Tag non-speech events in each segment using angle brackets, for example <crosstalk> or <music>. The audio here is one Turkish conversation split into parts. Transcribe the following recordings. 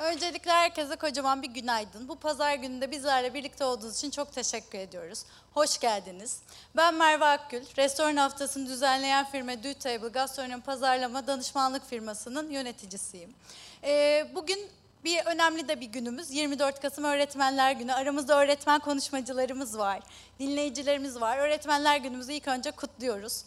Öncelikle herkese kocaman bir günaydın. Bu pazar gününde bizlerle birlikte olduğunuz için çok teşekkür ediyoruz. Hoş geldiniz. Ben Merve Akgül, restoran haftasını düzenleyen firma Do Table Gastronomi Pazarlama Danışmanlık firmasının yöneticisiyim. Ee, bugün bir önemli de bir günümüz. 24 Kasım Öğretmenler Günü. Aramızda öğretmen konuşmacılarımız var, dinleyicilerimiz var. Öğretmenler Günümüzü ilk önce kutluyoruz.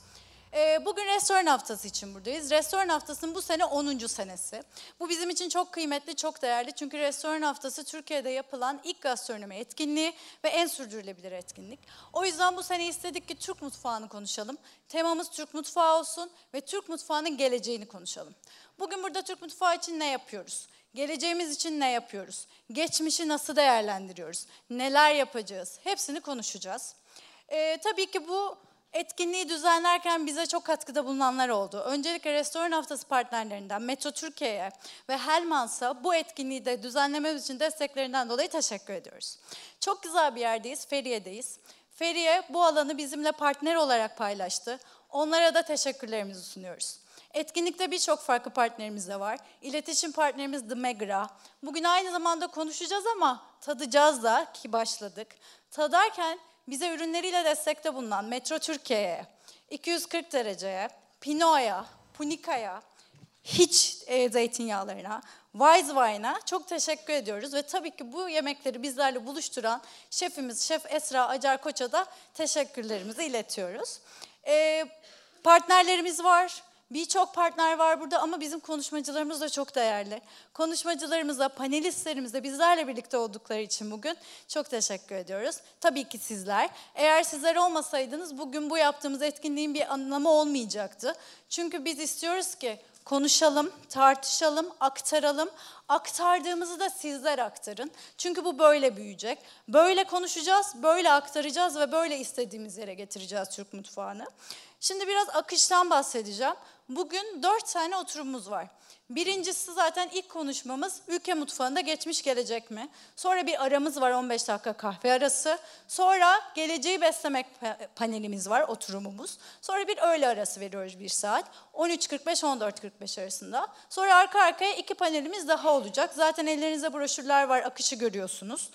Ee, bugün restoran haftası için buradayız. Restoran haftasının bu sene 10. senesi. Bu bizim için çok kıymetli, çok değerli. Çünkü restoran haftası Türkiye'de yapılan ilk gastronomi etkinliği ve en sürdürülebilir etkinlik. O yüzden bu sene istedik ki Türk mutfağını konuşalım. Temamız Türk mutfağı olsun ve Türk mutfağının geleceğini konuşalım. Bugün burada Türk mutfağı için ne yapıyoruz? Geleceğimiz için ne yapıyoruz? Geçmişi nasıl değerlendiriyoruz? Neler yapacağız? Hepsini konuşacağız. Ee, tabii ki bu etkinliği düzenlerken bize çok katkıda bulunanlar oldu. Öncelikle restoran haftası partnerlerinden Metro Türkiye'ye ve Helmans'a bu etkinliği de düzenlememiz için desteklerinden dolayı teşekkür ediyoruz. Çok güzel bir yerdeyiz, Feriye'deyiz. Feriye bu alanı bizimle partner olarak paylaştı. Onlara da teşekkürlerimizi sunuyoruz. Etkinlikte birçok farklı partnerimiz de var. İletişim partnerimiz The Megra. Bugün aynı zamanda konuşacağız ama tadacağız da ki başladık. Tadarken bize ürünleriyle destekte bulunan Metro Türkiye'ye, 240 dereceye, Pino'ya, Punika'ya, hiç e, zeytinyağlarına, Wise Wine'a çok teşekkür ediyoruz. Ve tabii ki bu yemekleri bizlerle buluşturan şefimiz Şef Esra Acar Koç'a da teşekkürlerimizi iletiyoruz. E, partnerlerimiz var. Birçok partner var burada ama bizim konuşmacılarımız da çok değerli. Konuşmacılarımıza, panelistlerimize bizlerle birlikte oldukları için bugün çok teşekkür ediyoruz. Tabii ki sizler. Eğer sizler olmasaydınız bugün bu yaptığımız etkinliğin bir anlamı olmayacaktı. Çünkü biz istiyoruz ki konuşalım, tartışalım, aktaralım. Aktardığımızı da sizler aktarın. Çünkü bu böyle büyüyecek. Böyle konuşacağız, böyle aktaracağız ve böyle istediğimiz yere getireceğiz Türk mutfağını. Şimdi biraz akıştan bahsedeceğim. Bugün dört tane oturumumuz var. Birincisi zaten ilk konuşmamız ülke mutfağında geçmiş gelecek mi? Sonra bir aramız var 15 dakika kahve arası. Sonra geleceği beslemek panelimiz var oturumumuz. Sonra bir öğle arası veriyoruz bir saat. 13.45-14.45 arasında. Sonra arka arkaya iki panelimiz daha olacak. Zaten ellerinizde broşürler var akışı görüyorsunuz.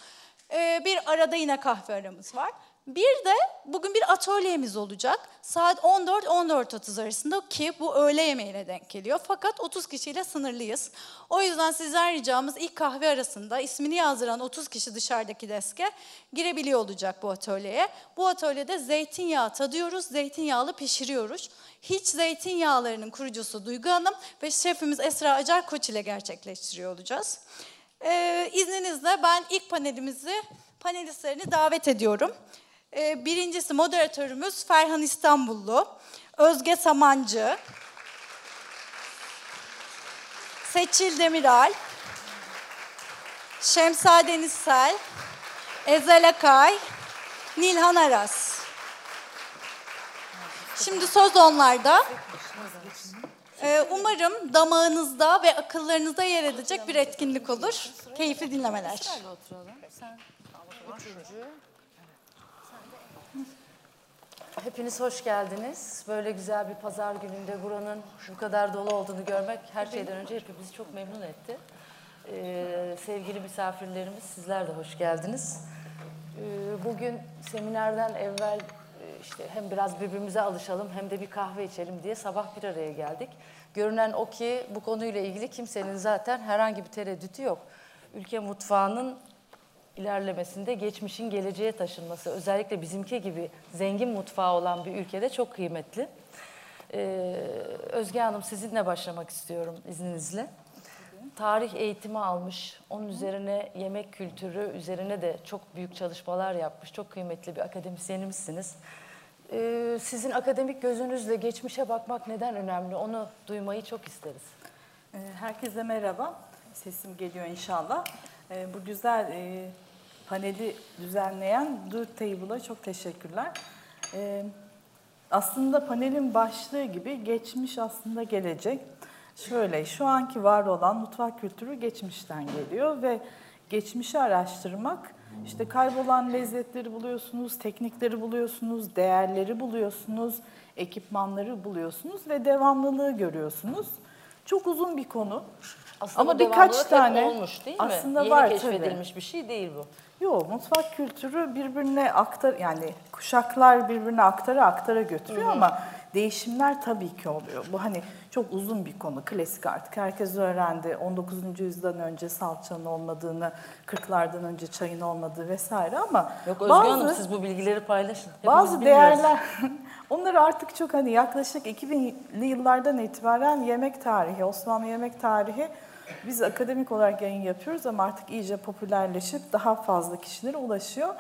Ee, bir arada yine kahve aramız var. Bir de bugün bir atölyemiz olacak. Saat 14-14.30 arasında ki bu öğle yemeğine denk geliyor. Fakat 30 kişiyle sınırlıyız. O yüzden sizden ricamız ilk kahve arasında ismini yazdıran 30 kişi dışarıdaki deske girebiliyor olacak bu atölyeye. Bu atölyede zeytinyağı tadıyoruz, zeytinyağlı pişiriyoruz. Hiç zeytinyağlarının kurucusu Duygu Hanım ve şefimiz Esra Acar Koç ile gerçekleştiriyor olacağız. Ee, izninizle ben ilk panelimizi, panelistlerini davet ediyorum. Ee, birincisi moderatörümüz Ferhan İstanbullu, Özge Samancı, Seçil Demiral, Şemsa Denizsel, Ezel Akay, Nilhan Aras. Şimdi söz onlarda. Ee, umarım damağınızda ve akıllarınızda yer edecek bir etkinlik olur. Keyifli dinlemeler. Hepiniz hoş geldiniz. Böyle güzel bir pazar gününde buranın bu kadar dolu olduğunu görmek her şeyden önce hepimizi çok memnun etti. Ee, sevgili misafirlerimiz sizler de hoş geldiniz. Ee, bugün seminerden evvel e, işte hem biraz birbirimize alışalım hem de bir kahve içelim diye sabah bir araya geldik. Görünen o ki bu konuyla ilgili kimsenin zaten herhangi bir tereddütü yok. Ülke mutfağının ilerlemesinde geçmişin geleceğe taşınması özellikle bizimki gibi zengin mutfağı olan bir ülkede çok kıymetli. Ee, Özge Hanım sizinle başlamak istiyorum izninizle. Tarih eğitimi almış, onun üzerine yemek kültürü üzerine de çok büyük çalışmalar yapmış. Çok kıymetli bir akademisyenimizsiniz. Ee, sizin akademik gözünüzle geçmişe bakmak neden önemli onu duymayı çok isteriz. Ee, herkese merhaba. Sesim geliyor inşallah. Ee, bu güzel e, paneli düzenleyen Do Table'a çok teşekkürler. Ee, aslında panelin başlığı gibi geçmiş aslında gelecek. Şöyle, şu anki var olan mutfak kültürü geçmişten geliyor ve geçmişi araştırmak, işte kaybolan lezzetleri buluyorsunuz, teknikleri buluyorsunuz, değerleri buluyorsunuz, ekipmanları buluyorsunuz ve devamlılığı görüyorsunuz. Çok uzun bir konu. Aslında Ama birkaç tane olmuş değil mi? aslında Yeni var keşfedilmiş bir şey değil bu. Yok mutfak kültürü birbirine aktar yani kuşaklar birbirine aktara aktara götürüyor ama değişimler tabii ki oluyor. Bu hani çok uzun bir konu klasik artık herkes öğrendi 19. yüzyıldan önce salçanın olmadığını 40'lardan önce çayın olmadığı vesaire ama Yok Özgü bazı, Hanım siz bu bilgileri paylaşın. Hepimiz bazı bilmiyoruz. değerler <laughs> onları artık çok hani yaklaşık 2000'li yıllardan itibaren yemek tarihi Osmanlı yemek tarihi biz akademik olarak yayın yapıyoruz ama artık iyice popülerleşip daha fazla kişilere ulaşıyor.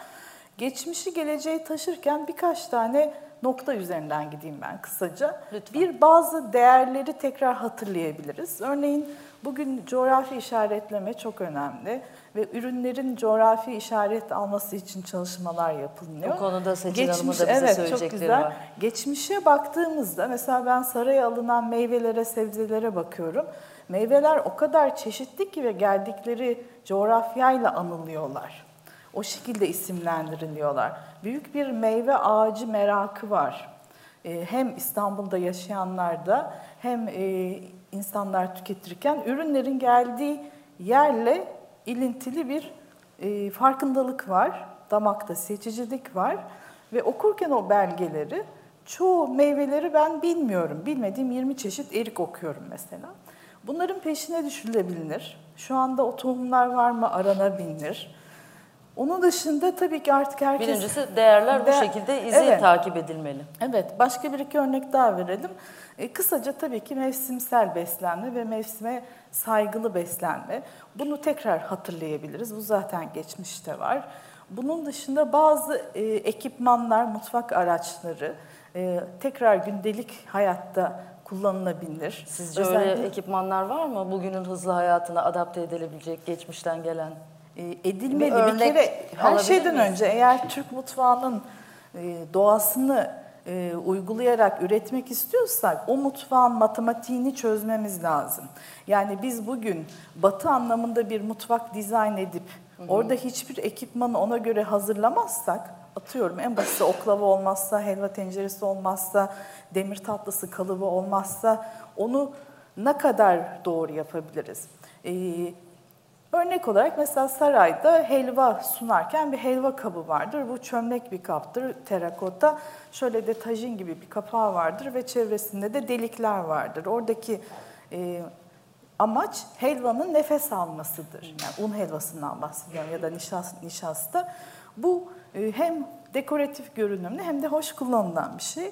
Geçmişi geleceği taşırken birkaç tane nokta üzerinden gideyim ben kısaca. Lütfen. Bir bazı değerleri tekrar hatırlayabiliriz. Örneğin bugün coğrafi işaretleme çok önemli ve ürünlerin coğrafi işaret alması için çalışmalar yapılıyor. Bu konuda Seçil Hanım'ın da bize evet, çok söyleyecekleri güzel. var. Geçmişe baktığımızda mesela ben saraya alınan meyvelere, sebzelere bakıyorum. Meyveler o kadar çeşitli ki ve geldikleri coğrafyayla anılıyorlar. O şekilde isimlendiriliyorlar. Büyük bir meyve ağacı merakı var. Ee, Hem İstanbul'da yaşayanlarda hem e, insanlar tüketirken ürünlerin geldiği yerle ilintili bir e, farkındalık var. Damakta seçicilik var. Ve okurken o belgeleri çoğu meyveleri ben bilmiyorum. Bilmediğim 20 çeşit erik okuyorum mesela. Bunların peşine düşülebilir. Şu anda o tohumlar var mı aranabilir. Onun dışında tabii ki artık herkes... Birincisi değerler bu De- şekilde izi Evet. takip edilmeli. Evet, başka bir iki örnek daha verelim. E, kısaca tabii ki mevsimsel beslenme ve mevsime saygılı beslenme. Bunu tekrar hatırlayabiliriz. Bu zaten geçmişte var. Bunun dışında bazı e, ekipmanlar, mutfak araçları e, tekrar gündelik hayatta kullanılabilir. Sizce Özellikle- öyle ekipmanlar var mı bugünün hızlı hayatına adapte edilebilecek geçmişten gelen? e, edilmeli. Bir Bir, örnek kere her şeyden miyiz? önce eğer Türk mutfağının e, doğasını e, uygulayarak üretmek istiyorsak o mutfağın matematiğini çözmemiz lazım. Yani biz bugün batı anlamında bir mutfak dizayn edip orada hiçbir ekipmanı ona göre hazırlamazsak atıyorum en basit oklava olmazsa, helva tenceresi olmazsa, demir tatlısı kalıbı olmazsa onu ne kadar doğru yapabiliriz? Ee, Örnek olarak mesela sarayda helva sunarken bir helva kabı vardır. Bu çömlek bir kaptır, terakota. Şöyle de tajin gibi bir kapağı vardır ve çevresinde de delikler vardır. Oradaki e, amaç helvanın nefes almasıdır. Yani un helvasından bahsediyorum ya da nişas, nişasta. Bu hem dekoratif görünümlü hem de hoş kullanılan bir şey.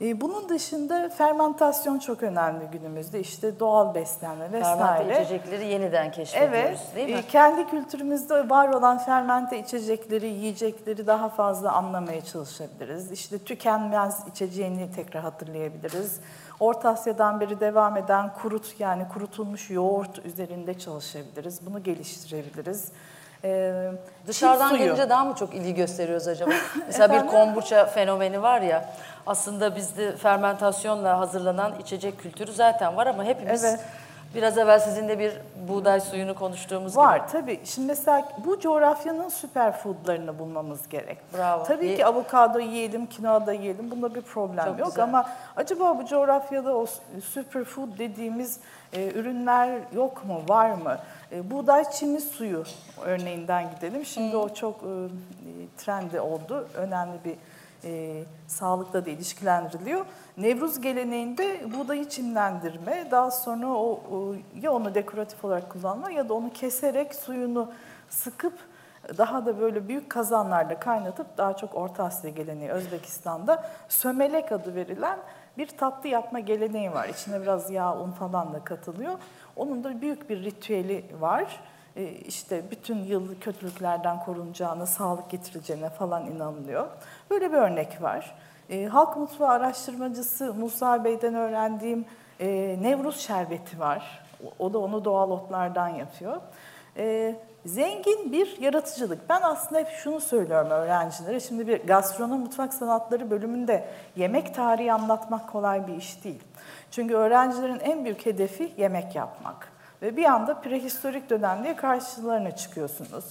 E, Bunun dışında fermentasyon çok önemli günümüzde. İşte doğal beslenme vesaire. Fermente içecekleri yeniden keşfediyoruz Evet, değil mi? e, kendi kültürümüzde var olan fermente içecekleri, yiyecekleri daha fazla anlamaya çalışabiliriz. İşte tükenmez içeceğini tekrar hatırlayabiliriz. Orta Asya'dan beri devam eden kurut yani kurutulmuş yoğurt üzerinde çalışabiliriz. Bunu geliştirebiliriz. Ee, Dışarıdan gelince daha mı çok ilgi gösteriyoruz acaba? <laughs> Mesela bir kombuça fenomeni var ya. Aslında bizde fermentasyonla hazırlanan içecek kültürü zaten var ama hepimiz Evet. Biraz evvel sizinle bir buğday suyunu konuştuğumuz gibi. Var tabii. Şimdi mesela bu coğrafyanın superfoodlarını bulmamız gerek. Bravo. Tabii İyi. ki avokado yiyelim, kinoa da yiyelim. Bunda bir problem Çok yok güzel. ama acaba bu coğrafyada o superfood dediğimiz e, ürünler yok mu, var mı? E, buğday çimi suyu örneğinden gidelim. Şimdi o çok e, trendi oldu. Önemli bir e, sağlıkla da ilişkilendiriliyor. Nevruz geleneğinde buğdayı çimlendirme, daha sonra o, ya onu dekoratif olarak kullanma ya da onu keserek suyunu sıkıp daha da böyle büyük kazanlarda kaynatıp daha çok Orta Asya geleneği Özbekistan'da sömelek adı verilen bir tatlı yapma geleneği var. İçine biraz yağ, un falan da katılıyor. Onun da büyük bir ritüeli var. Ee, işte bütün yıl kötülüklerden korunacağına, sağlık getireceğine falan inanılıyor. Böyle bir örnek var. Ee, Halk mutfağı araştırmacısı Musa Bey'den öğrendiğim e, Nevruz şerbeti var. O o da onu doğal otlardan yapıyor. Ee, zengin bir yaratıcılık. Ben aslında hep şunu söylüyorum öğrencilere. Şimdi bir gastronomi mutfak sanatları bölümünde yemek tarihi anlatmak kolay bir iş değil. Çünkü öğrencilerin en büyük hedefi yemek yapmak. Ve bir anda prehistorik dönemde karşılarına çıkıyorsunuz.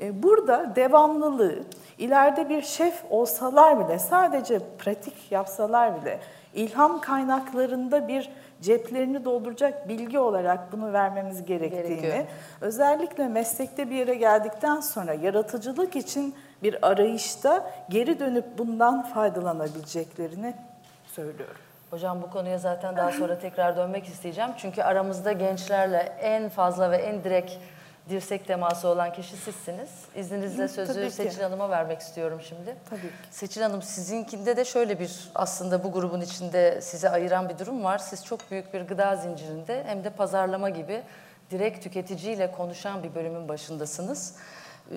Ee, Burada devamlılığı, ileride bir şef olsalar bile, sadece pratik yapsalar bile ilham kaynaklarında bir ceplerini dolduracak bilgi olarak bunu vermemiz gerektiğini, Gerekiyor. özellikle meslekte bir yere geldikten sonra yaratıcılık için bir arayışta geri dönüp bundan faydalanabileceklerini söylüyorum. Hocam bu konuya zaten daha sonra tekrar dönmek isteyeceğim. Çünkü aramızda gençlerle en fazla ve en direkt dirsek teması olan kişi sizsiniz. İzninizle sözü tabii ki. Seçil Hanım'a vermek istiyorum şimdi. Tabii ki. Seçil Hanım sizinkinde de şöyle bir aslında bu grubun içinde sizi ayıran bir durum var. Siz çok büyük bir gıda zincirinde hem de pazarlama gibi direkt tüketiciyle konuşan bir bölümün başındasınız. Ee,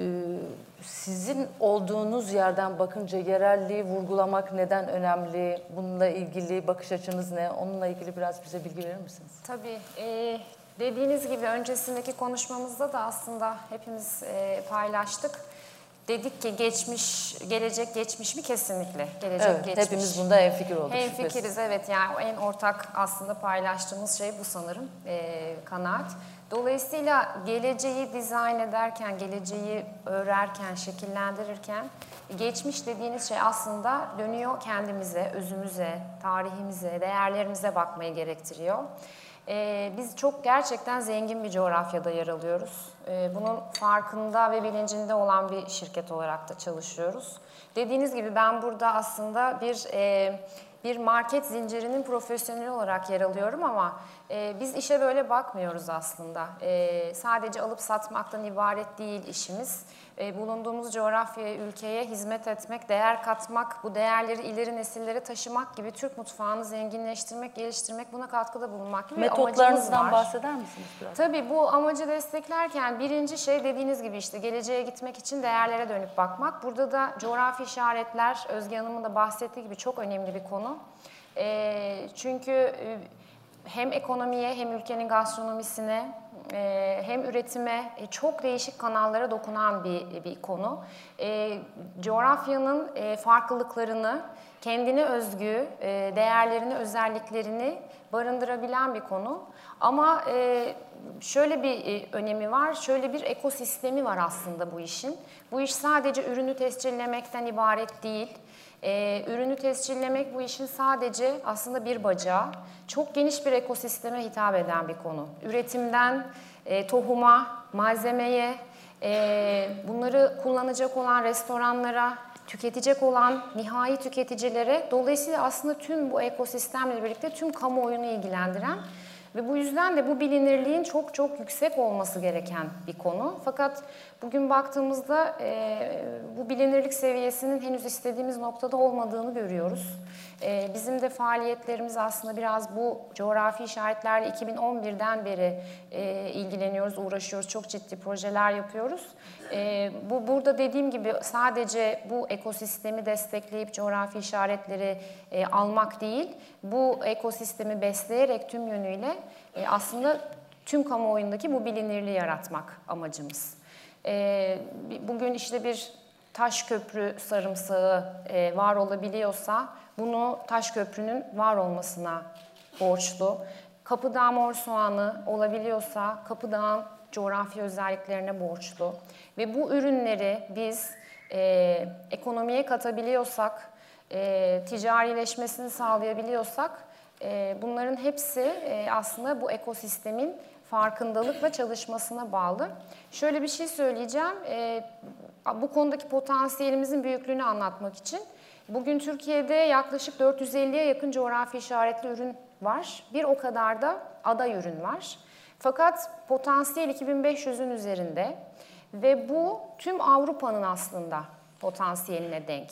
Sizin olduğunuz yerden bakınca yerelliği vurgulamak neden önemli? Bununla ilgili bakış açınız ne? Onunla ilgili biraz bize bilgi verir misiniz? Tabii. e, dediğiniz gibi öncesindeki konuşmamızda da aslında hepimiz e, paylaştık. Dedik ki geçmiş, gelecek geçmiş mi? Kesinlikle. Gelecek Evet, geçmiş. hepimiz bunda hemfikir olduk. Hem şüphesiz. fikiriz evet yani en ortak aslında paylaştığımız şey bu sanırım e, kanaat. Dolayısıyla geleceği dizayn ederken, geleceği örerken, şekillendirirken geçmiş dediğiniz şey aslında dönüyor kendimize, özümüze, tarihimize, değerlerimize bakmayı gerektiriyor. E, biz çok gerçekten zengin bir coğrafyada yer alıyoruz. E, bunun farkında ve bilincinde olan bir şirket olarak da çalışıyoruz. Dediğiniz gibi ben burada aslında bir e, bir market zincirinin profesyoneli olarak yer alıyorum ama e, biz işe böyle bakmıyoruz aslında. E, sadece alıp satmaktan ibaret değil işimiz. E, bulunduğumuz coğrafyaya, ülkeye hizmet etmek, değer katmak, bu değerleri ileri nesillere taşımak gibi Türk mutfağını zenginleştirmek, geliştirmek, buna katkıda bulunmak gibi Metotlarınızdan bahseder misiniz biraz? Tabii bu amacı desteklerken birinci şey dediğiniz gibi işte geleceğe gitmek için değerlere dönüp bakmak. Burada da coğrafi işaretler Özge Hanım'ın da bahsettiği gibi çok önemli bir konu. Ee, çünkü e, hem ekonomiye hem ülkenin gastronomisine e, hem üretime e, çok değişik kanallara dokunan bir, bir konu. E, coğrafyanın e, farklılıklarını, kendine özgü e, değerlerini, özelliklerini barındırabilen bir konu. Ama şöyle bir önemi var, şöyle bir ekosistemi var aslında bu işin. Bu iş sadece ürünü tescillemekten ibaret değil. E, ürünü tescillemek bu işin sadece aslında bir bacağı. Çok geniş bir ekosisteme hitap eden bir konu. Üretimden e, tohuma, malzemeye, e, bunları kullanacak olan restoranlara, tüketecek olan nihai tüketicilere dolayısıyla aslında tüm bu ekosistemle birlikte tüm kamuoyunu ilgilendiren ve bu yüzden de bu bilinirliğin çok çok yüksek olması gereken bir konu. Fakat bugün baktığımızda e, bu bilinirlik seviyesinin henüz istediğimiz noktada olmadığını görüyoruz. E, bizim de faaliyetlerimiz aslında biraz bu coğrafi işaretlerle 2011'den beri e, ilgileniyoruz, uğraşıyoruz, çok ciddi projeler yapıyoruz. E, bu burada dediğim gibi sadece bu ekosistemi destekleyip coğrafi işaretleri e, almak değil, bu ekosistemi besleyerek tüm yönüyle e, aslında tüm kamuoyundaki bu bilinirliği yaratmak amacımız. E, bugün işte bir taş köprü sarımsağı e, var olabiliyorsa bunu taş köprünün var olmasına borçlu. Kapıdağ mor soğanı olabiliyorsa Kapıdağ'ın coğrafi özelliklerine borçlu. Ve bu ürünleri biz e, ekonomiye katabiliyorsak, e, ticarileşmesini sağlayabiliyorsak e, bunların hepsi e, aslında bu ekosistemin farkındalık ve çalışmasına bağlı. Şöyle bir şey söyleyeceğim. E, bu konudaki potansiyelimizin büyüklüğünü anlatmak için. Bugün Türkiye'de yaklaşık 450'ye yakın coğrafi işaretli ürün var. Bir o kadar da aday ürün var. Fakat potansiyel 2500'ün üzerinde ve bu tüm Avrupa'nın aslında potansiyeline denk.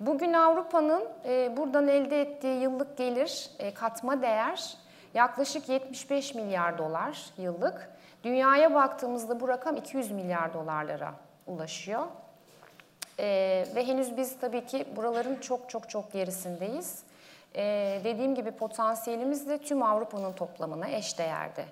Bugün Avrupa'nın e, buradan elde ettiği yıllık gelir, e, katma değer yaklaşık 75 milyar dolar yıllık. Dünyaya baktığımızda bu rakam 200 milyar dolarlara ulaşıyor. Ee, ve henüz biz tabii ki buraların çok çok çok gerisindeyiz. Ee, dediğim gibi potansiyelimiz de tüm Avrupa'nın toplamına eşdeğerde.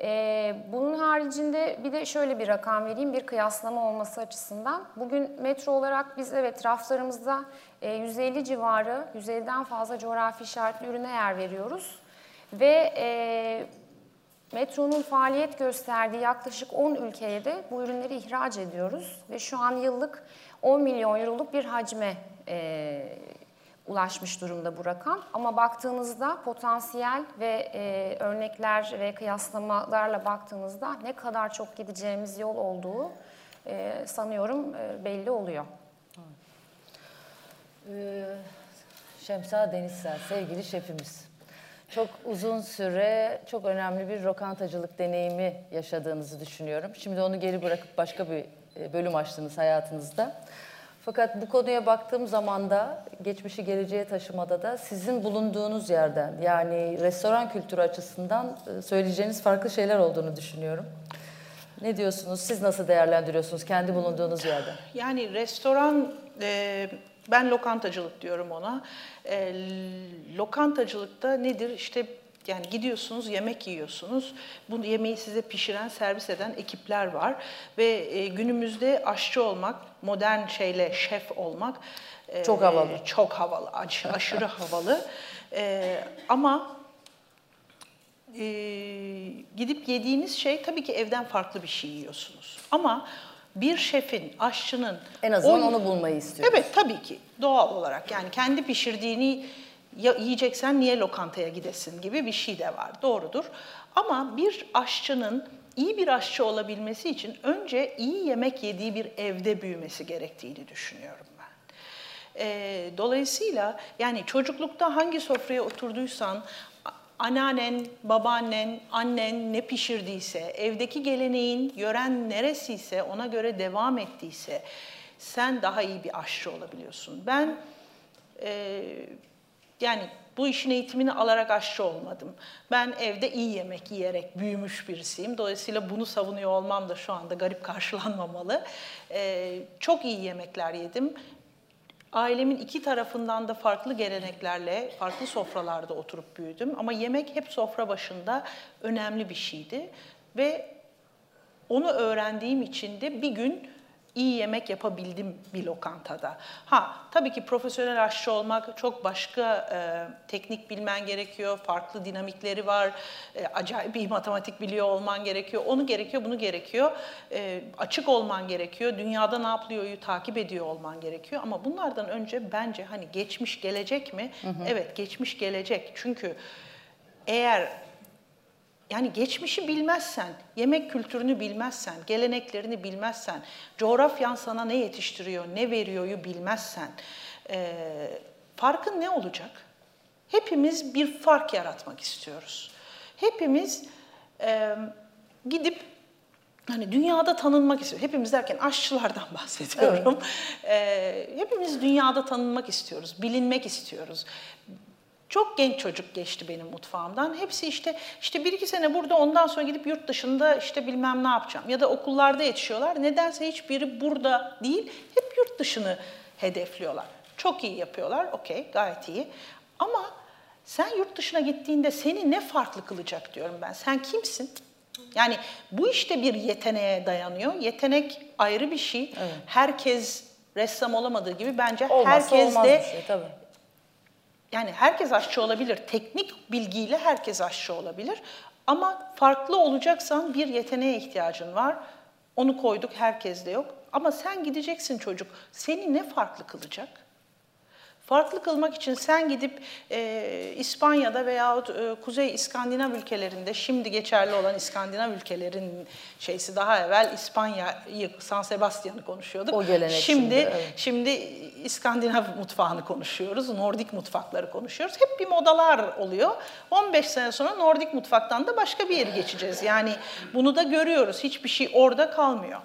Ee, bunun haricinde bir de şöyle bir rakam vereyim bir kıyaslama olması açısından. Bugün metro olarak biz evet raflarımızda e, 150 civarı, 150'den fazla coğrafi işaretli ürüne yer veriyoruz. Ve e, Metronun faaliyet gösterdiği yaklaşık 10 ülkeye de bu ürünleri ihraç ediyoruz ve şu an yıllık 10 milyon euroluk bir hacme e, ulaşmış durumda bu rakam. Ama baktığınızda potansiyel ve e, örnekler ve kıyaslamalarla baktığınızda ne kadar çok gideceğimiz yol olduğu e, sanıyorum e, belli oluyor. Ee, Şemsa Denizsel, sevgili şefimiz. Çok uzun süre, çok önemli bir lokantacılık deneyimi yaşadığınızı düşünüyorum. Şimdi onu geri bırakıp başka bir e, bölüm açtınız hayatınızda. Fakat bu konuya baktığım zaman da, geçmişi geleceğe taşımada da sizin bulunduğunuz yerden, yani restoran kültürü açısından e, söyleyeceğiniz farklı şeyler olduğunu düşünüyorum. Ne diyorsunuz? Siz nasıl değerlendiriyorsunuz kendi bulunduğunuz yerden? Yani restoran, e, ben lokantacılık diyorum ona. E, lokantacılıkta nedir? İşte yani gidiyorsunuz, yemek yiyorsunuz. Bu yemeği size pişiren, servis eden ekipler var. Ve e, günümüzde aşçı olmak, modern şeyle şef olmak... e, Çok havalı. Çok havalı, aş- aşırı havalı. <laughs> E, ama e, gidip yediğiniz şey tabii ki evden farklı bir şey yiyorsunuz. Ama bir şefin, aşçının... En azından o- onu bulmayı istiyoruz. Evet tabii ki doğal olarak yani kendi pişirdiğini ya, yiyeceksen niye lokantaya gidesin gibi bir şey de var doğrudur. Ama bir aşçının iyi bir aşçı olabilmesi için önce iyi yemek yediği bir evde büyümesi gerektiğini düşünüyorum ben. Ee, dolayısıyla yani çocuklukta hangi sofraya oturduysan anneannen, babaannen, annen ne pişirdiyse, evdeki geleneğin, yören neresiyse ona göre devam ettiyse sen daha iyi bir aşçı olabiliyorsun. Ben e, yani bu işin eğitimini alarak aşçı olmadım. Ben evde iyi yemek yiyerek büyümüş birisiyim. Dolayısıyla bunu savunuyor olmam da şu anda garip karşılanmamalı. Ee, çok iyi yemekler yedim. Ailemin iki tarafından da farklı geleneklerle, farklı sofralarda oturup büyüdüm. Ama yemek hep sofra başında önemli bir şeydi. Ve onu öğrendiğim için de bir gün iyi yemek yapabildim bir lokantada. Ha tabii ki profesyonel aşçı olmak çok başka e, teknik bilmen gerekiyor, farklı dinamikleri var, e, acayip iyi matematik biliyor olman gerekiyor, onu gerekiyor, bunu gerekiyor, E, açık olman gerekiyor, dünyada ne yapılıyor'yu takip ediyor olman gerekiyor. Ama bunlardan önce bence hani geçmiş gelecek mi? Evet geçmiş gelecek çünkü eğer yani geçmişi bilmezsen, yemek kültürünü bilmezsen, geleneklerini bilmezsen, coğrafyan sana ne yetiştiriyor, ne veriyor'yu bilmezsen, eee, farkın ne olacak? Hepimiz bir fark yaratmak istiyoruz. Hepimiz eee, gidip hani dünyada tanınmak istiyor. Hepimiz derken aşçılardan <laughs> bahsediyorum. Eee, hepimiz dünyada tanınmak istiyoruz, bilinmek istiyoruz. Çok genç çocuk geçti benim mutfağımdan. Hepsi işte işte bir iki sene burada ondan sonra gidip yurt dışında işte bilmem ne yapacağım. Ya da okullarda yetişiyorlar. Nedense hiçbiri burada değil, hep yurt dışını hedefliyorlar. Çok iyi yapıyorlar, okey gayet iyi. Ama sen yurt dışına gittiğinde seni ne farklı kılacak diyorum ben. Sen kimsin? Yani bu işte bir yeteneğe dayanıyor. Yetenek ayrı bir şey. Herkes ressam olamadığı gibi bence Olmazsa herkes de şey tabii. Yani herkes aşçı olabilir. Teknik bilgiyle herkes aşçı olabilir. Ama farklı olacaksan bir yeteneğe ihtiyacın var. Onu koyduk, herkeste yok. Ama sen gideceksin çocuk. Seni ne farklı kılacak? Farklı kılmak için sen gidip e, İspanya'da veyahut e, Kuzey İskandinav ülkelerinde, şimdi geçerli olan İskandinav ülkelerin şeysi daha evvel İspanya'yı, San Sebastian'ı konuşuyorduk. O gelenek şimdi, şimdi, evet. Şimdi İskandinav mutfağını konuşuyoruz, Nordik mutfakları konuşuyoruz. Hep bir modalar oluyor. 15 sene sonra Nordik mutfaktan da başka bir yere geçeceğiz. Yani bunu da görüyoruz. Hiçbir şey orada kalmıyor.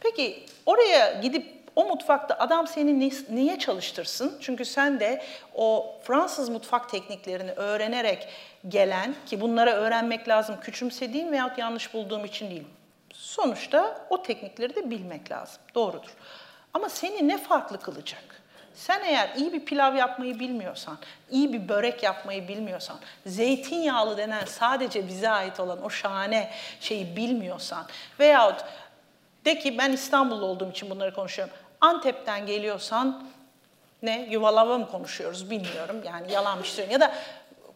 Peki oraya gidip o mutfakta adam seni niye çalıştırsın? Çünkü sen de o Fransız mutfak tekniklerini öğrenerek gelen ki bunları öğrenmek lazım küçümsediğim veyahut yanlış bulduğum için değil. Sonuçta o teknikleri de bilmek lazım. Doğrudur. Ama seni ne farklı kılacak? Sen eğer iyi bir pilav yapmayı bilmiyorsan, iyi bir börek yapmayı bilmiyorsan, zeytinyağlı denen sadece bize ait olan o şahane şeyi bilmiyorsan veyahut de ki ben İstanbullu olduğum için bunları konuşuyorum. Antep'ten geliyorsan ne yuvalava mı konuşuyoruz bilmiyorum. Yani yalan bir şey söyleyeyim. Ya da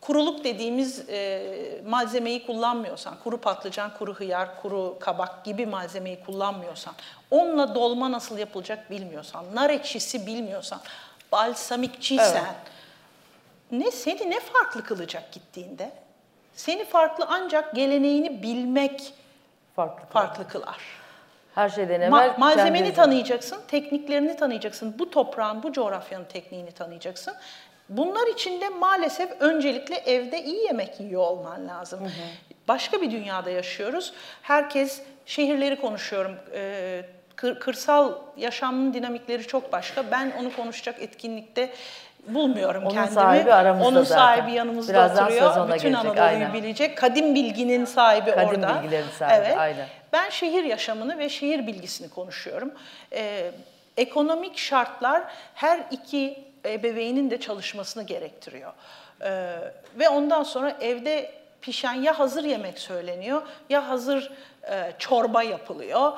kuruluk dediğimiz e, malzemeyi kullanmıyorsan, kuru patlıcan, kuru hıyar, kuru kabak gibi malzemeyi kullanmıyorsan, onunla dolma nasıl yapılacak bilmiyorsan, nar ekşisi bilmiyorsan, balsamikçiysen, ne seni ne farklı kılacak gittiğinde? Seni farklı ancak geleneğini bilmek Farklı. farklı kılar. Her şeyden Ma- evvel malzemeni kendi- tanıyacaksın, tekniklerini tanıyacaksın, bu toprağın, bu coğrafyanın tekniğini tanıyacaksın. Bunlar için de maalesef öncelikle evde iyi yemek yiyor olman lazım. Başka bir dünyada yaşıyoruz. Herkes şehirleri konuşuyorum. Ee, kır- kırsal yaşamın dinamikleri çok başka. Ben onu konuşacak etkinlikte bulmuyorum Onun kendimi. sahibi aramızda Onun zaten. sahibi yanımızda Birazdan oturuyor. Bütün gelecek, Anadolu'yu aynen. bilecek. Kadim bilginin sahibi Kadim orada. bilgilerin sahibi, evet. aynen. Ben şehir yaşamını ve şehir bilgisini konuşuyorum. Ee, ekonomik şartlar her iki ebeveynin de çalışmasını gerektiriyor. Ee, ve ondan sonra evde pişen ya hazır yemek söyleniyor ya hazır e, çorba yapılıyor.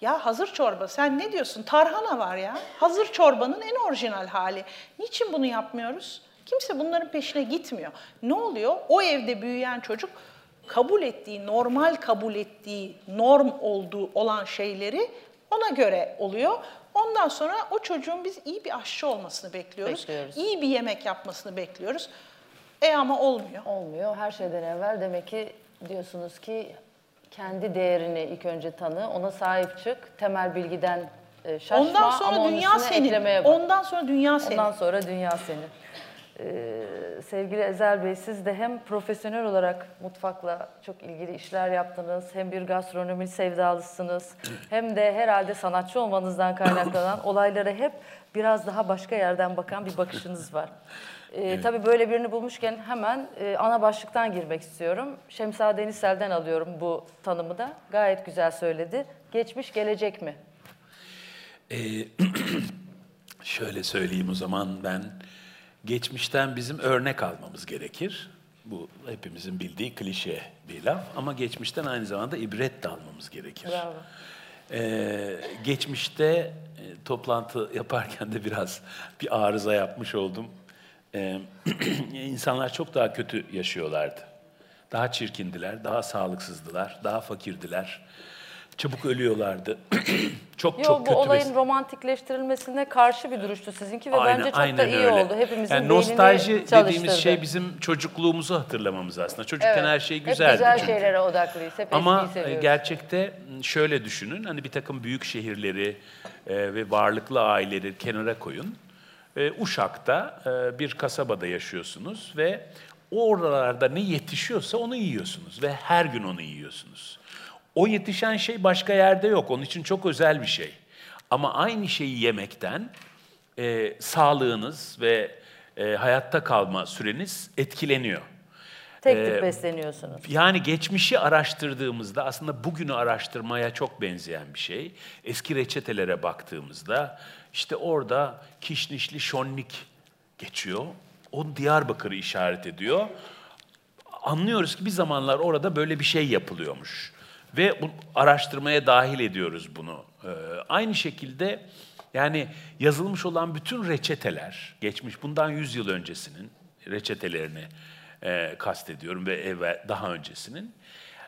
Ya hazır çorba sen ne diyorsun? Tarhana var ya. Hazır çorbanın en orijinal hali. Niçin bunu yapmıyoruz? Kimse bunların peşine gitmiyor. Ne oluyor? O evde büyüyen çocuk kabul ettiği, normal kabul ettiği, norm olduğu olan şeyleri ona göre oluyor. Ondan sonra o çocuğun biz iyi bir aşçı olmasını bekliyoruz. Bekliyoruz. İyi bir yemek yapmasını bekliyoruz. E ama olmuyor. Olmuyor. Her şeyden evvel demek ki diyorsunuz ki kendi değerini ilk önce tanı, ona sahip çık, temel bilgiden e, şaşma Ondan sonra ama dünya senin. Ondan sonra dünya senin. Ondan sonra dünya senin. Ee, sevgili Ezel Bey siz de hem profesyonel olarak mutfakla çok ilgili işler yaptınız, hem bir gastronomi sevdalısınız, hem de herhalde sanatçı olmanızdan kaynaklanan <coughs> olaylara hep biraz daha başka yerden bakan bir bakışınız var. Ee, Tabii böyle birini bulmuşken hemen e, ana başlıktan girmek istiyorum. Şemsa Denizsel'den alıyorum bu tanımı da. Gayet güzel söyledi. Geçmiş gelecek mi? Ee, <clears throat> şöyle söyleyeyim o zaman ben geçmişten bizim örnek almamız gerekir. Bu hepimizin bildiği klişe bir laf ama geçmişten aynı zamanda ibret de almamız gerekir. Bravo. Ee, geçmişte e, toplantı yaparken de biraz bir arıza yapmış oldum. Ee, <clears throat> insanlar çok daha kötü yaşıyorlardı. Daha çirkindiler, daha sağlıksızdılar, daha fakirdiler. Çabuk ölüyorlardı. <clears throat> çok Yo, çok bu kötü olayın bir- romantikleştirilmesine karşı bir duruştu sizinki ve Aynen- bence çok aynen da iyi öyle. oldu. Hepimizin yani nostalji dediğimiz şey bizim çocukluğumuzu hatırlamamız aslında. Çocukken Evet. her şey Hep güzeldi. güzel çünkü. şeylere odaklıyız. Hep Ama e, gerçekte şöyle düşünün. Hani bir takım büyük şehirleri e, ve varlıklı aileleri kenara koyun. E, Uşak'ta e, bir kasabada yaşıyorsunuz ve oralarda ne yetişiyorsa onu yiyorsunuz ve her gün onu yiyorsunuz. O yetişen şey başka yerde yok. Onun için çok özel bir şey. Ama aynı şeyi yemekten e, sağlığınız ve e, hayatta kalma süreniz etkileniyor. Tek tip besleniyorsunuz. Yani geçmişi araştırdığımızda aslında bugünü araştırmaya çok benzeyen bir şey. Eski reçetelere baktığımızda işte orada kişnişli şonlik geçiyor. O Diyarbakır'ı işaret ediyor. Anlıyoruz ki bir zamanlar orada böyle bir şey yapılıyormuş. Ve bu araştırmaya dahil ediyoruz bunu. Ee, aynı şekilde yani yazılmış olan bütün reçeteler, geçmiş bundan 100 yıl öncesinin reçetelerini e, kastediyorum ve evvel, daha öncesinin.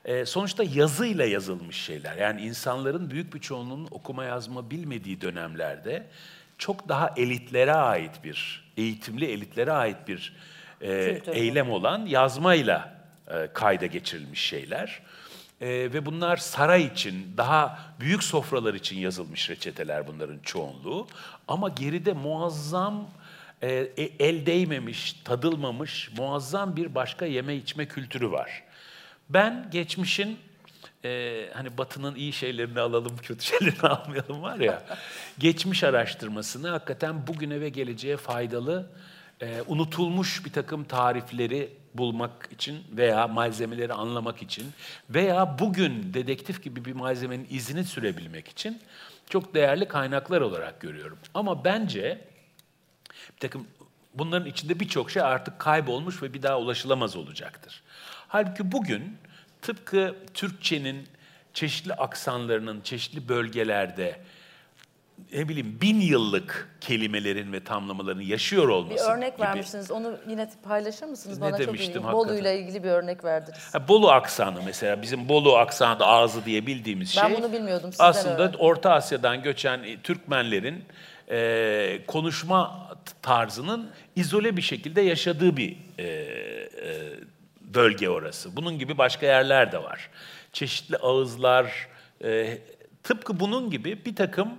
E, sonuçta yazıyla yazılmış şeyler. Yani insanların büyük bir çoğunluğunun okuma yazma bilmediği dönemlerde çok daha elitlere ait bir, eğitimli elitlere ait bir e, eylem olan yazmayla e, kayda geçirilmiş şeyler. E, ve bunlar saray için, daha büyük sofralar için yazılmış reçeteler bunların çoğunluğu. Ama geride muazzam, e, e, el değmemiş, tadılmamış muazzam bir başka yeme içme kültürü var. Ben geçmişin e, hani Batı'nın iyi şeylerini alalım, kötü <laughs> şeylerini almayalım var ya. geçmiş araştırmasını hakikaten bugüne ve geleceğe faydalı, e, unutulmuş bir takım tarifleri bulmak için veya malzemeleri anlamak için veya bugün dedektif gibi bir malzemenin izini sürebilmek için çok değerli kaynaklar olarak görüyorum. Ama bence bir takım bunların içinde birçok şey artık kaybolmuş ve bir daha ulaşılamaz olacaktır. Halbuki bugün tıpkı Türkçenin çeşitli aksanlarının çeşitli bölgelerde ne bileyim bin yıllık kelimelerin ve tamlamaların yaşıyor Bir olması örnek gibi. vermişsiniz. Onu yine paylaşır mısınız? Ne Bana çok demiştim hakikaten? Bolu'yla ilgili bir örnek verdiniz. Ha, Bolu aksanı mesela bizim Bolu aksanı ağzı diye bildiğimiz Ben şey. bunu bilmiyordum, sizden Aslında öğrendim. Orta Asya'dan göçen e, Türkmenlerin e, konuşma tarzının izole bir şekilde yaşadığı bir e, e, bölge orası. Bunun gibi başka yerler de var. Çeşitli ağızlar, e, tıpkı bunun gibi bir takım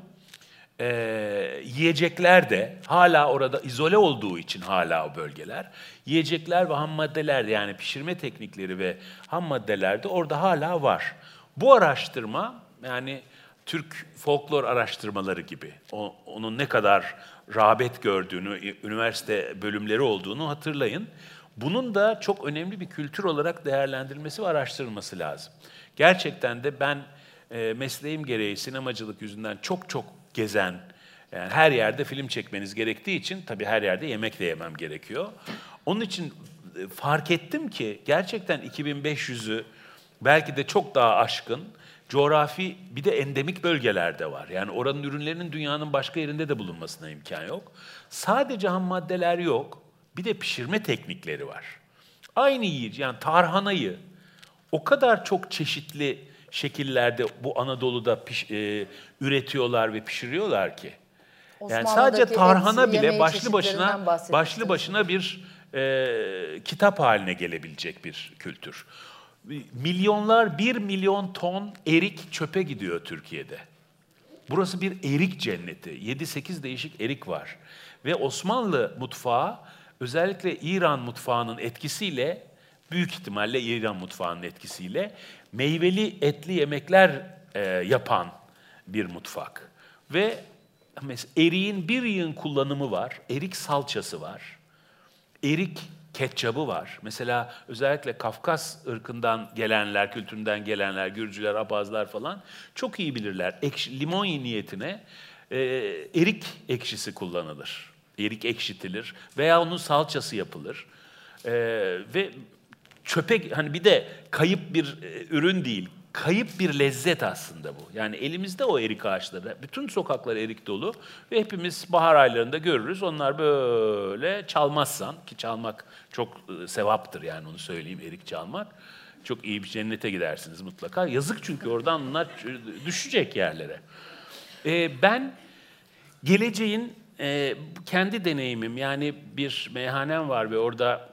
e, yiyecekler de hala orada izole olduğu için hala o bölgeler, yiyecekler ve ham maddeler de yani pişirme teknikleri ve ham maddeler de orada hala var. Bu araştırma yani Türk folklor araştırmaları gibi o, onun ne kadar rağbet gördüğünü, üniversite bölümleri olduğunu hatırlayın. Bunun da çok önemli bir kültür olarak değerlendirilmesi ve araştırılması lazım. Gerçekten de ben e, mesleğim gereği sinemacılık yüzünden çok çok gezen, yani her yerde film çekmeniz gerektiği için tabii her yerde yemek de yemem gerekiyor. Onun için e, fark ettim ki gerçekten 2500'ü belki de çok daha aşkın coğrafi bir de endemik bölgelerde var. Yani oranın ürünlerinin dünyanın başka yerinde de bulunmasına imkan yok. Sadece ham maddeler yok. Bir de pişirme teknikleri var. Aynı yiyici yani tarhanayı o kadar çok çeşitli şekillerde bu Anadolu'da piş, e, üretiyorlar ve pişiriyorlar ki. Yani sadece tarhana bile başlı başına başlı başına bir e, kitap haline gelebilecek bir kültür. Milyonlar, bir milyon ton erik çöpe gidiyor Türkiye'de. Burası bir erik cenneti. 7-8 değişik erik var. Ve Osmanlı mutfağı özellikle İran mutfağının etkisiyle, büyük ihtimalle İran mutfağının etkisiyle meyveli etli yemekler e, yapan bir mutfak. Ve mesela eriğin bir yığın kullanımı var. Erik salçası var. Erik ketçabı var. Mesela özellikle Kafkas ırkından gelenler, kültüründen gelenler, Gürcüler, Abazlar falan çok iyi bilirler. Ekşi, limon niyetine e, erik ekşisi kullanılır. Erik ekşitilir veya onun salçası yapılır. E, ve çöpe hani bir de kayıp bir e, ürün değil. Kayıp bir lezzet aslında bu. Yani elimizde o erik ağaçları. Bütün sokaklar erik dolu ve hepimiz bahar aylarında görürüz. Onlar böyle çalmazsan ki çalmak çok e, sevaptır yani onu söyleyeyim erik çalmak. Çok iyi bir cennete gidersiniz mutlaka. Yazık çünkü oradan bunlar düşecek yerlere. E, ben geleceğin e, kendi deneyimim yani bir meyhanem var ve orada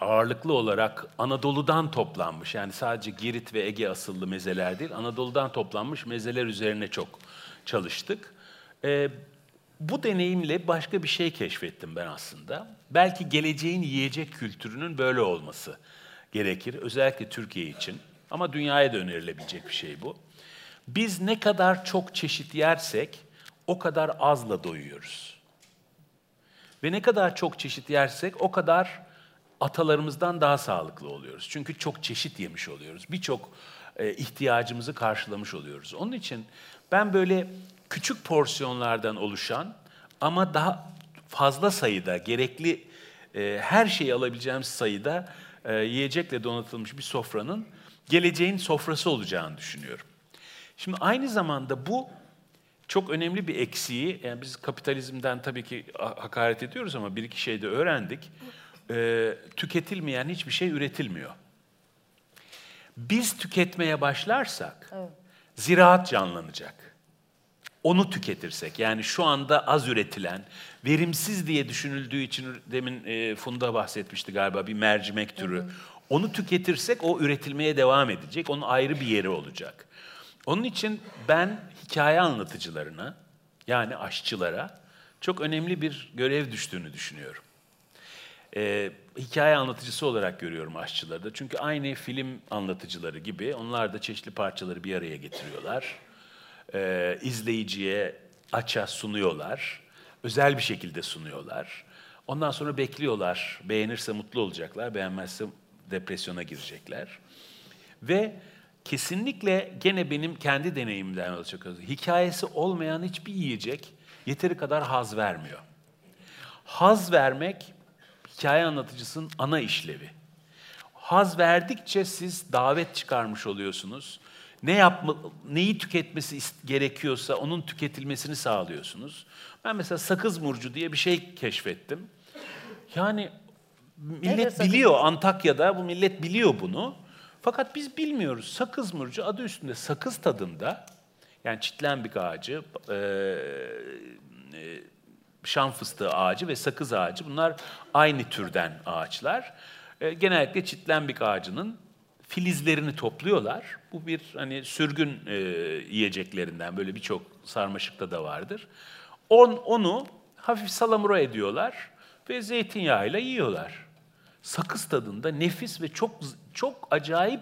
ağırlıklı olarak Anadolu'dan toplanmış yani sadece Girit ve Ege asıllı mezeler değil Anadolu'dan toplanmış mezeler üzerine çok çalıştık. Ee, bu deneyimle başka bir şey keşfettim ben aslında. Belki geleceğin yiyecek kültürünün böyle olması gerekir özellikle Türkiye için ama dünyaya da önerilebilecek bir şey bu. Biz ne kadar çok çeşit yersek o kadar azla doyuyoruz. Ve ne kadar çok çeşit yersek o kadar atalarımızdan daha sağlıklı oluyoruz. Çünkü çok çeşit yemiş oluyoruz. Birçok e, ihtiyacımızı karşılamış oluyoruz. Onun için ben böyle küçük porsiyonlardan oluşan ama daha fazla sayıda gerekli e, her şeyi alabileceğimiz sayıda e, yiyecekle donatılmış bir sofranın geleceğin sofrası olacağını düşünüyorum. Şimdi aynı zamanda bu çok önemli bir eksiği, yani biz kapitalizmden tabii ki hakaret ediyoruz ama bir iki şey de öğrendik e, tüketilmeyen hiçbir şey üretilmiyor. Biz tüketmeye başlarsak ziraat canlanacak. Onu tüketirsek yani şu anda az üretilen, verimsiz diye düşünüldüğü için demin e, Funda bahsetmişti galiba bir mercimek türü. Onu tüketirsek o üretilmeye devam edecek. Onun ayrı bir yeri olacak. Onun için ben hikaye anlatıcılarına yani aşçılara çok önemli bir görev düştüğünü düşünüyorum e, hikaye anlatıcısı olarak görüyorum aşçıları da. Çünkü aynı film anlatıcıları gibi onlar da çeşitli parçaları bir araya getiriyorlar. E, izleyiciye aça sunuyorlar. Özel bir şekilde sunuyorlar. Ondan sonra bekliyorlar. Beğenirse mutlu olacaklar, beğenmezse depresyona girecekler. Ve kesinlikle gene benim kendi deneyimimden yola çıkıyoruz. Hikayesi olmayan hiçbir yiyecek yeteri kadar haz vermiyor. Haz vermek hikaye anlatıcısının ana işlevi. Haz verdikçe siz davet çıkarmış oluyorsunuz. Ne yapma, neyi tüketmesi gerekiyorsa onun tüketilmesini sağlıyorsunuz. Ben mesela sakız murcu diye bir şey keşfettim. Yani millet biliyor Antakya'da bu millet biliyor bunu. Fakat biz bilmiyoruz. Sakız murcu adı üstünde sakız tadında yani çitlenbik ağacı, e, e, şan fıstığı ağacı ve sakız ağacı bunlar aynı türden ağaçlar. E, genellikle çitlenbik ağacının filizlerini topluyorlar. Bu bir hani sürgün e, yiyeceklerinden böyle birçok sarmaşıkta da vardır. On, onu hafif salamura ediyorlar ve zeytinyağıyla yiyorlar. Sakız tadında nefis ve çok çok acayip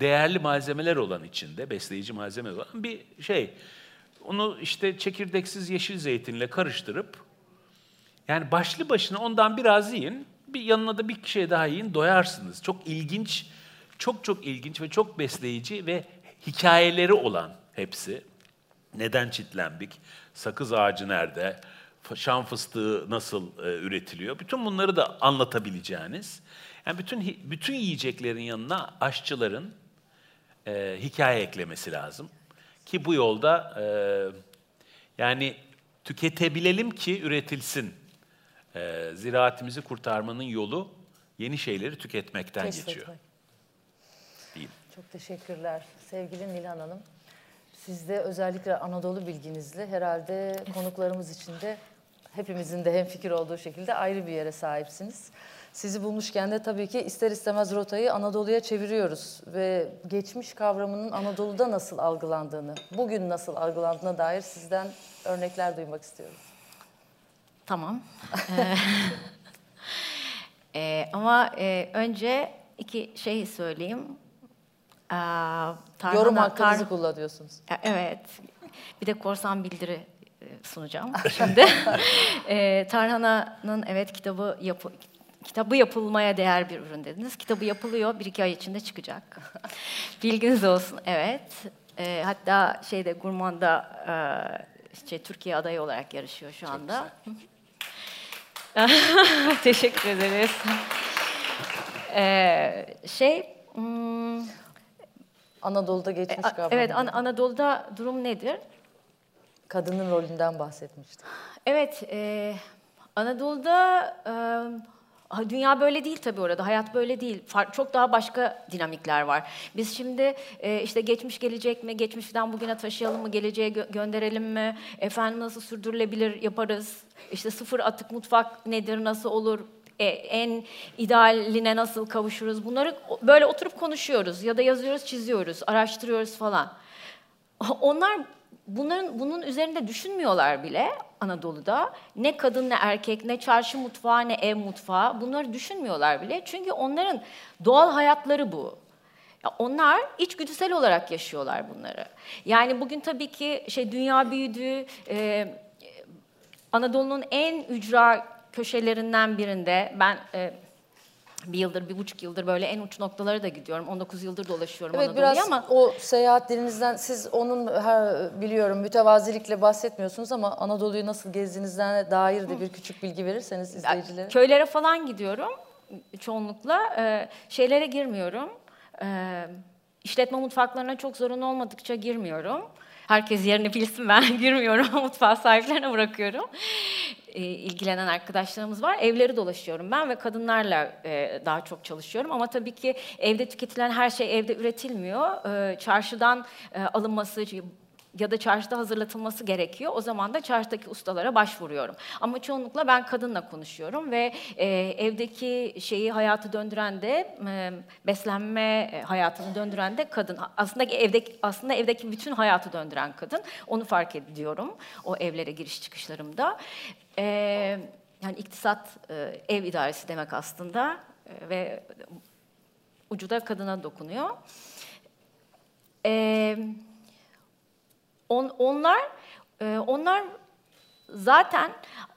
değerli malzemeler olan içinde, besleyici malzeme olan bir şey. Onu işte çekirdeksiz yeşil zeytinle karıştırıp yani başlı başına ondan biraz yiyin, bir yanına da bir şey daha yiyin, doyarsınız. Çok ilginç, çok çok ilginç ve çok besleyici ve hikayeleri olan hepsi. Neden çitlenbik, sakız ağacı nerede, şan fıstığı nasıl e, üretiliyor? Bütün bunları da anlatabileceğiniz. Yani bütün bütün yiyeceklerin yanına aşçıların e, hikaye eklemesi lazım. Ki bu yolda e, yani tüketebilelim ki üretilsin. E, ziraatimizi kurtarmanın yolu yeni şeyleri tüketmekten geçiyor. Keşfetmek. Diyeyim. Çok teşekkürler. Sevgili Nilhan Hanım, siz de özellikle Anadolu bilginizle herhalde konuklarımız için de hepimizin de hemfikir olduğu şekilde ayrı bir yere sahipsiniz. Sizi bulmuşken de tabii ki ister istemez rotayı Anadolu'ya çeviriyoruz ve geçmiş kavramının Anadolu'da nasıl algılandığını, bugün nasıl algılandığına dair sizden örnekler duymak istiyorum. Tamam. <laughs> Ee, ama e, önce iki şey söyleyeyim. Ee, Yorum hakkınızı kullanıyorsunuz. E, Evet. Bir de korsan bildiri sunacağım <laughs> şimdi. e, Tarhana'nın evet kitabı yapı kitabı yapılmaya değer bir ürün dediniz. Kitabı yapılıyor, bir iki ay içinde çıkacak. <laughs> Bilginiz olsun, evet. E, hatta şeyde Gurman'da e, şey, Türkiye adayı olarak yarışıyor şu anda. <laughs> Teşekkür ederiz. E, şey, hmm, Anadolu'da e, geçmiş a- kavram. evet An- Anadolu'da durum nedir? Kadının rolünden bahsetmiştim. Evet, e, Anadolu'da e, dünya böyle değil tabii orada, hayat böyle değil. Far- çok daha başka dinamikler var. Biz şimdi e, işte geçmiş gelecek mi, geçmişten bugüne taşıyalım mı, geleceğe gö- gönderelim mi, efendim nasıl sürdürülebilir yaparız, işte sıfır atık mutfak nedir, nasıl olur, e, en idealine nasıl kavuşuruz, bunları böyle oturup konuşuyoruz ya da yazıyoruz, çiziyoruz, araştırıyoruz falan. Onlar bunların bunun üzerinde düşünmüyorlar bile Anadolu'da. Ne kadın ne erkek, ne çarşı mutfağı ne ev mutfağı bunları düşünmüyorlar bile. Çünkü onların doğal hayatları bu. Ya onlar içgüdüsel olarak yaşıyorlar bunları. Yani bugün tabii ki şey dünya büyüdü, e, Anadolu'nun en ücra köşelerinden birinde ben e, bir yıldır, bir buçuk yıldır böyle en uç noktalara da gidiyorum. 19 yıldır dolaşıyorum Evet Anadolu'yu ama o seyahatlerinizden siz onun her, biliyorum mütevazilikle bahsetmiyorsunuz ama Anadolu'yu nasıl gezdiğinizden dair de bir küçük bilgi verirseniz izleyicilere. Köylere falan gidiyorum çoğunlukla. Ee, şeylere girmiyorum. Ee, işletme mutfaklarına çok zorunlu olmadıkça girmiyorum. Herkes yerini bilsin ben <laughs> girmiyorum. <laughs> Mutfağı sahiplerine bırakıyorum. Ee, ilgilenen arkadaşlarımız var. Evleri dolaşıyorum ben ve kadınlarla e, daha çok çalışıyorum. Ama tabii ki evde tüketilen her şey evde üretilmiyor. Ee, çarşıdan e, alınması, ya da çarşıda hazırlatılması gerekiyor. O zaman da çarşıdaki ustalara başvuruyorum. Ama çoğunlukla ben kadınla konuşuyorum ve e, evdeki şeyi hayatı döndüren de e, beslenme e, hayatını döndüren de kadın. Aslında evdeki aslında evdeki bütün hayatı döndüren kadın. Onu fark ediyorum o evlere giriş çıkışlarımda. E, yani iktisat e, ev idaresi demek aslında E, ve ucu da kadına dokunuyor. Eee on, onlar e, onlar zaten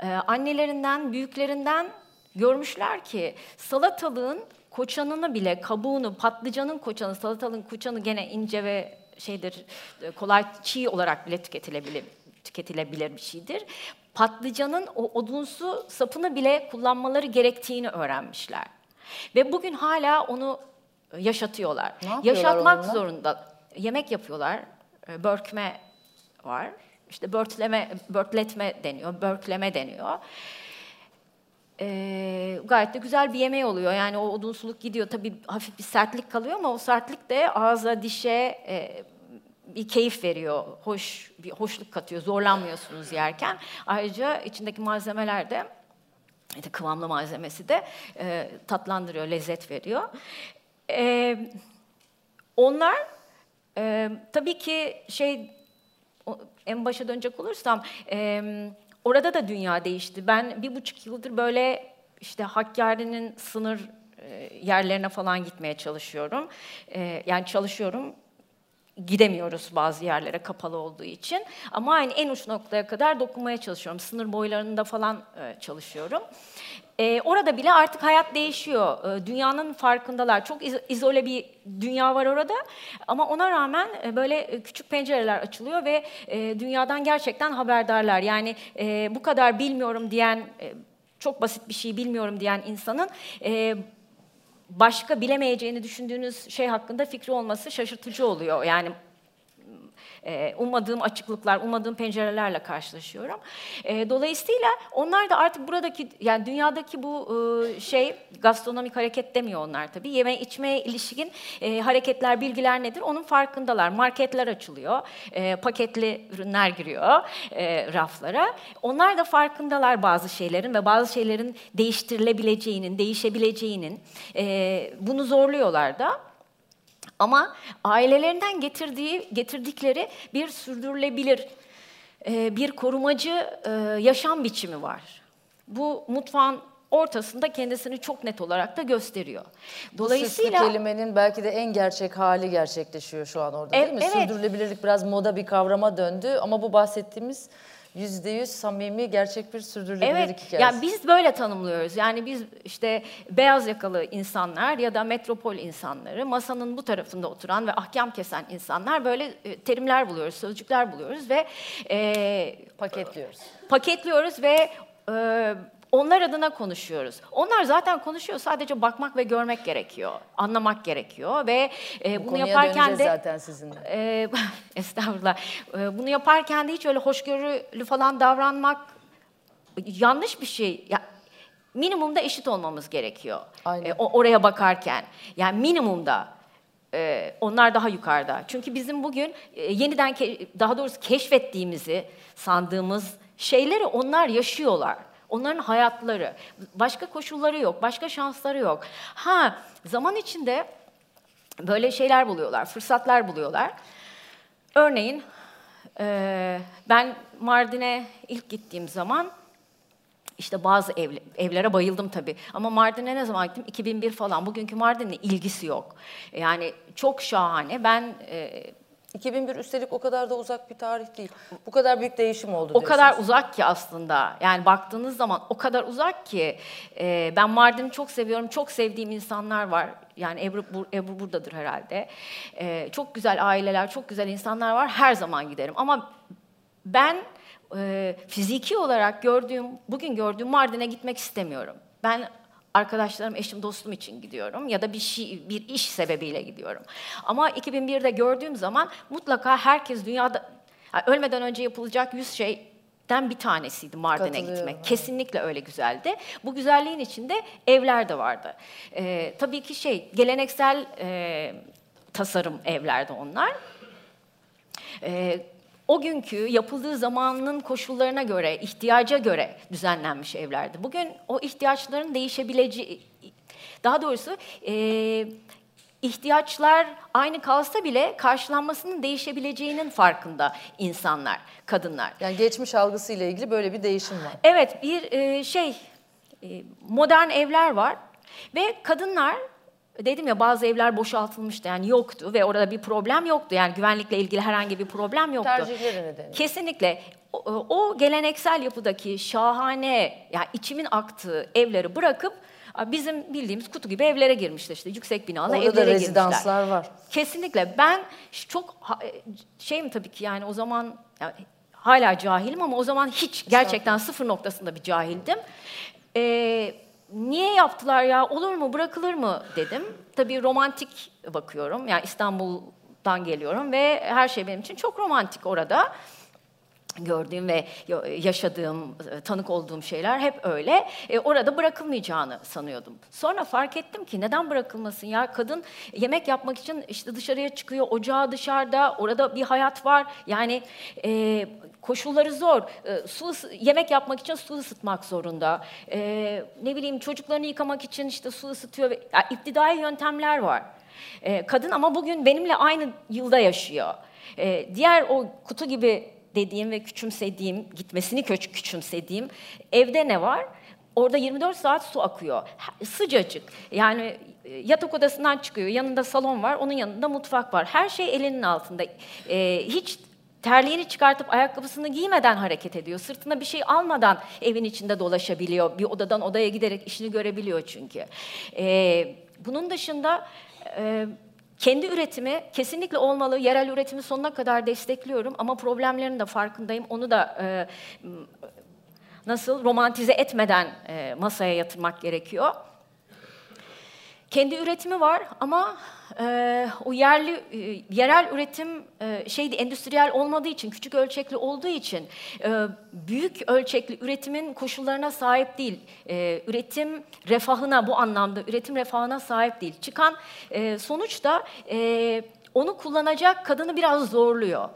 e, annelerinden, büyüklerinden görmüşler ki salatalığın koçanını bile, kabuğunu, patlıcanın koçanı, salatalığın koçanı gene ince ve şeydir, e, kolay çiğ olarak bile tüketilebilir, tüketilebilir bir şeydir. Patlıcanın o odunsu sapını bile kullanmaları gerektiğini öğrenmişler. Ve bugün hala onu yaşatıyorlar. Ne yapıyorlar Yaşatmak onunla? zorunda. Yemek yapıyorlar. e, Börkme var. İşte börtleme, börtletme deniyor, börkleme deniyor. Ee, gayet de güzel bir yemeği oluyor. Yani o odunsuluk gidiyor. Tabii hafif bir sertlik kalıyor ama o sertlik de ağza, dişe, e, bir keyif veriyor, hoş bir hoşluk katıyor, zorlanmıyorsunuz yerken. Ayrıca içindeki malzemeler de işte kıvamlı malzemesi de e, tatlandırıyor, lezzet veriyor. E, onlar e, tabii ki şey en başa dönecek olursam e, orada da dünya değişti. Ben bir buçuk yıldır böyle işte Hakkari'nin sınır e, yerlerine falan gitmeye çalışıyorum. E, yani çalışıyorum gidemiyoruz bazı yerlere kapalı olduğu için. Ama aynı en uç noktaya kadar dokunmaya çalışıyorum. Sınır boylarında falan e, çalışıyorum. E, orada bile artık hayat değişiyor. E, dünyanın farkındalar. Çok iz- izole bir dünya var orada. Ama ona rağmen e, böyle e, küçük pencereler açılıyor ve e, dünyadan gerçekten haberdarlar. Yani e, bu kadar bilmiyorum diyen, e, çok basit bir şey bilmiyorum diyen insanın... E, başka bilemeyeceğini düşündüğünüz şey hakkında fikri olması şaşırtıcı oluyor. Yani e, ummadığım açıklıklar, ummadığım pencerelerle karşılaşıyorum. E, dolayısıyla onlar da artık buradaki, yani dünyadaki bu e, şey, gastronomik hareket demiyor onlar tabii. Yeme içmeye ilişkin e, hareketler, bilgiler nedir? Onun farkındalar. Marketler açılıyor, e, paketli ürünler giriyor raflara. Onlar da farkındalar bazı şeylerin ve bazı şeylerin değiştirilebileceğinin, değişebileceğinin. Bunu zorluyorlar da. Ama ailelerinden getirdiği getirdikleri bir sürdürülebilir, e, bir korumacı e, yaşam biçimi var. Bu mutfağın ortasında kendisini çok net olarak da gösteriyor. Dolayısıyla Dolayısıyla kelimenin belki de en gerçek hali gerçekleşiyor şu an orada değil E- mi? evet. Sürdürülebilirlik biraz moda bir kavrama döndü ama bu bahsettiğimiz yüzde yüz samimi gerçek bir sürdürülebilirlik Evet, hikayesi. yani biz böyle tanımlıyoruz. Yani biz işte beyaz yakalı insanlar ya da metropol insanları, masanın bu tarafında oturan ve ahkam kesen insanlar böyle e, terimler buluyoruz, sözcükler buluyoruz ve e, paketliyoruz. paketliyoruz ve e, onlar adına konuşuyoruz. Onlar zaten konuşuyor. Sadece bakmak ve görmek gerekiyor. Anlamak gerekiyor ve e, Bu bunu yaparken de zaten sizinle. e, <laughs> estağfurullah. E, bunu yaparken de hiç öyle hoşgörülü falan davranmak yanlış bir şey. Ya, minimumda eşit olmamız gerekiyor. Aynen. E, oraya bakarken. Yani minimumda. e, onlar daha yukarıda. Çünkü bizim bugün e, yeniden daha doğrusu keşfettiğimizi sandığımız şeyleri onlar yaşıyorlar. Onların hayatları. Başka koşulları yok, başka şansları yok. Ha, zaman içinde böyle şeyler buluyorlar, fırsatlar buluyorlar. Örneğin ben Mardin'e ilk gittiğim zaman işte bazı ev, evlere bayıldım tabii. Ama Mardin'e ne zaman gittim? 2001 falan. Bugünkü Mardin'le ilgisi yok. Yani çok şahane. Ben e, 2001 üstelik o kadar da uzak bir tarih değil. Bu kadar büyük değişim oldu o kadar diyorsunuz. uzak ki aslında. Yani baktığınız zaman o kadar uzak ki. e, ben Mardin'i çok seviyorum. Çok sevdiğim insanlar var. Yani Ebru, bur- Ebru buradadır herhalde. E, çok güzel aileler, çok güzel insanlar var. Her zaman giderim. Ama ben e, fiziki olarak gördüğüm, bugün gördüğüm Mardin'e gitmek istemiyorum. Ben arkadaşlarım, eşim, dostum için gidiyorum ya da bir şey, bir iş sebebiyle gidiyorum. Ama 2001'de gördüğüm zaman mutlaka herkes dünyada yani ölmeden önce yapılacak 100 şeyden bir tanesiydi Mardin'e gitmek. evet. Kesinlikle öyle güzeldi. Bu güzelliğin içinde evler de vardı. Ee, tabii ki şey geleneksel e, tasarım evlerde onlar. Ee, o günkü yapıldığı zamanın koşullarına göre, ihtiyaca göre düzenlenmiş evlerdi. Bugün o ihtiyaçların değişebileceği, daha doğrusu e, ihtiyaçlar aynı kalsa bile karşılanmasının değişebileceğinin farkında insanlar, kadınlar. Yani geçmiş algısıyla ilgili böyle bir değişim var. Evet, bir e, şey e, modern evler var ve kadınlar dedim ya bazı evler boşaltılmıştı yani yoktu ve orada bir problem yoktu yani güvenlikle ilgili herhangi bir problem yoktu. Tercihleri nedeniyle. Kesinlikle o, o geleneksel yapıdaki şahane yani içimin aktığı evleri bırakıp bizim bildiğimiz kutu gibi evlere girmişler işte yüksek binalı Orada evlere da girmişler. rezidanslar var. Kesinlikle. Ben çok e, şeyim tabii ki yani o zaman yani hala cahilim ama o zaman hiç gerçekten sıfır noktasında bir cahildim. Ee, niye yaptılar ya olur mu bırakılır mı dedim. Tabii romantik bakıyorum. Yani İstanbul'dan geliyorum ve her şey benim için çok romantik orada. gördüğüm ve yaşadığım, e, tanık olduğum şeyler hep öyle. E, orada bırakılmayacağını sanıyordum. Sonra fark ettim ki neden bırakılmasın ya? Kadın yemek yapmak için işte dışarıya çıkıyor, ocağı dışarıda, orada bir hayat var. Yani e, koşulları zor. E, su yemek yapmak için su ısıtmak zorunda. E, ne bileyim çocuklarını yıkamak için işte su ısıtıyor. ve- Ya, iptidai yöntemler var. E, kadın ama bugün benimle aynı yılda yaşıyor. E, diğer o kutu gibi dediğim ve küçümsediğim, gitmesini küçümsediğim evde ne var? Orada 24 saat su akıyor. Sıcacık. Yani e, yatak odasından çıkıyor. Yanında salon var. Onun yanında mutfak var. Her şey elinin altında. E, hiç terliğini çıkartıp ayakkabısını giymeden hareket ediyor. Sırtına bir şey almadan evin içinde dolaşabiliyor. Bir odadan odaya giderek işini görebiliyor çünkü. E, bunun dışında e, kendi üretimi kesinlikle olmalı. Yerel üretimi sonuna kadar destekliyorum ama problemlerin de farkındayım. Onu da e, nasıl romantize etmeden e, masaya yatırmak gerekiyor. Kendi üretimi var ama e, o yerli e, yerel üretim e, şeydi endüstriyel olmadığı için küçük ölçekli olduğu için e, büyük ölçekli üretimin koşullarına sahip değil. E, üretim refahına bu anlamda üretim refahına sahip değil. Çıkan e, sonuç da e, onu kullanacak kadını biraz zorluyor.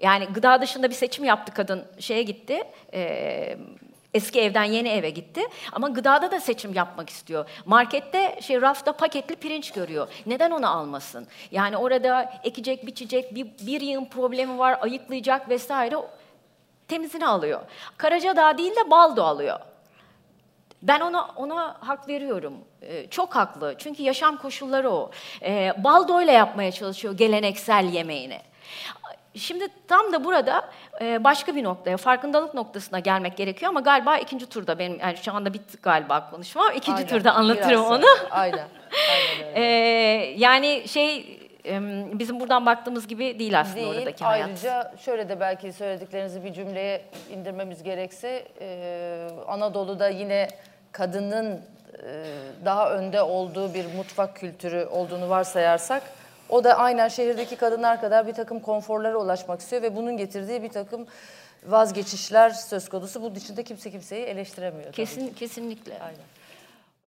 Yani gıda dışında bir seçim yaptı kadın şeye gitti. e, eski evden yeni eve gitti ama gıdada da seçim yapmak istiyor. Markette şey rafta paketli pirinç görüyor. Neden onu almasın? Yani orada ekecek, biçecek, bir, bir yığın problemi var, ayıklayacak vesaire. Temizini alıyor. Karacadağ değil de Baldo alıyor. Ben ona ona hak veriyorum. Ee, çok haklı. Çünkü yaşam koşulları o. Ee, baldoyla yapmaya çalışıyor geleneksel yemeğini. Şimdi tam da burada e, başka bir noktaya, farkındalık noktasına gelmek gerekiyor ama galiba ikinci turda benim, yani şu anda bitti galiba konuşma ikinci Aynen, turda anlatırım biraz onu. Aynen. Aynen <laughs> öyle. Ee, yani şey bizim buradan baktığımız gibi değil aslında Değil. oradaki hayat. Ayrıca şöyle de belki söylediklerinizi bir cümleye indirmemiz gerekse e, Anadolu'da yine kadının e, daha önde olduğu bir mutfak kültürü olduğunu varsayarsak o da aynen şehirdeki kadınlar kadar bir takım konforlara ulaşmak istiyor ve bunun getirdiği bir takım vazgeçişler söz konusu. Bunun dışında kimse kimseyi eleştiremiyor. Kesin kesinlikle. Aynen.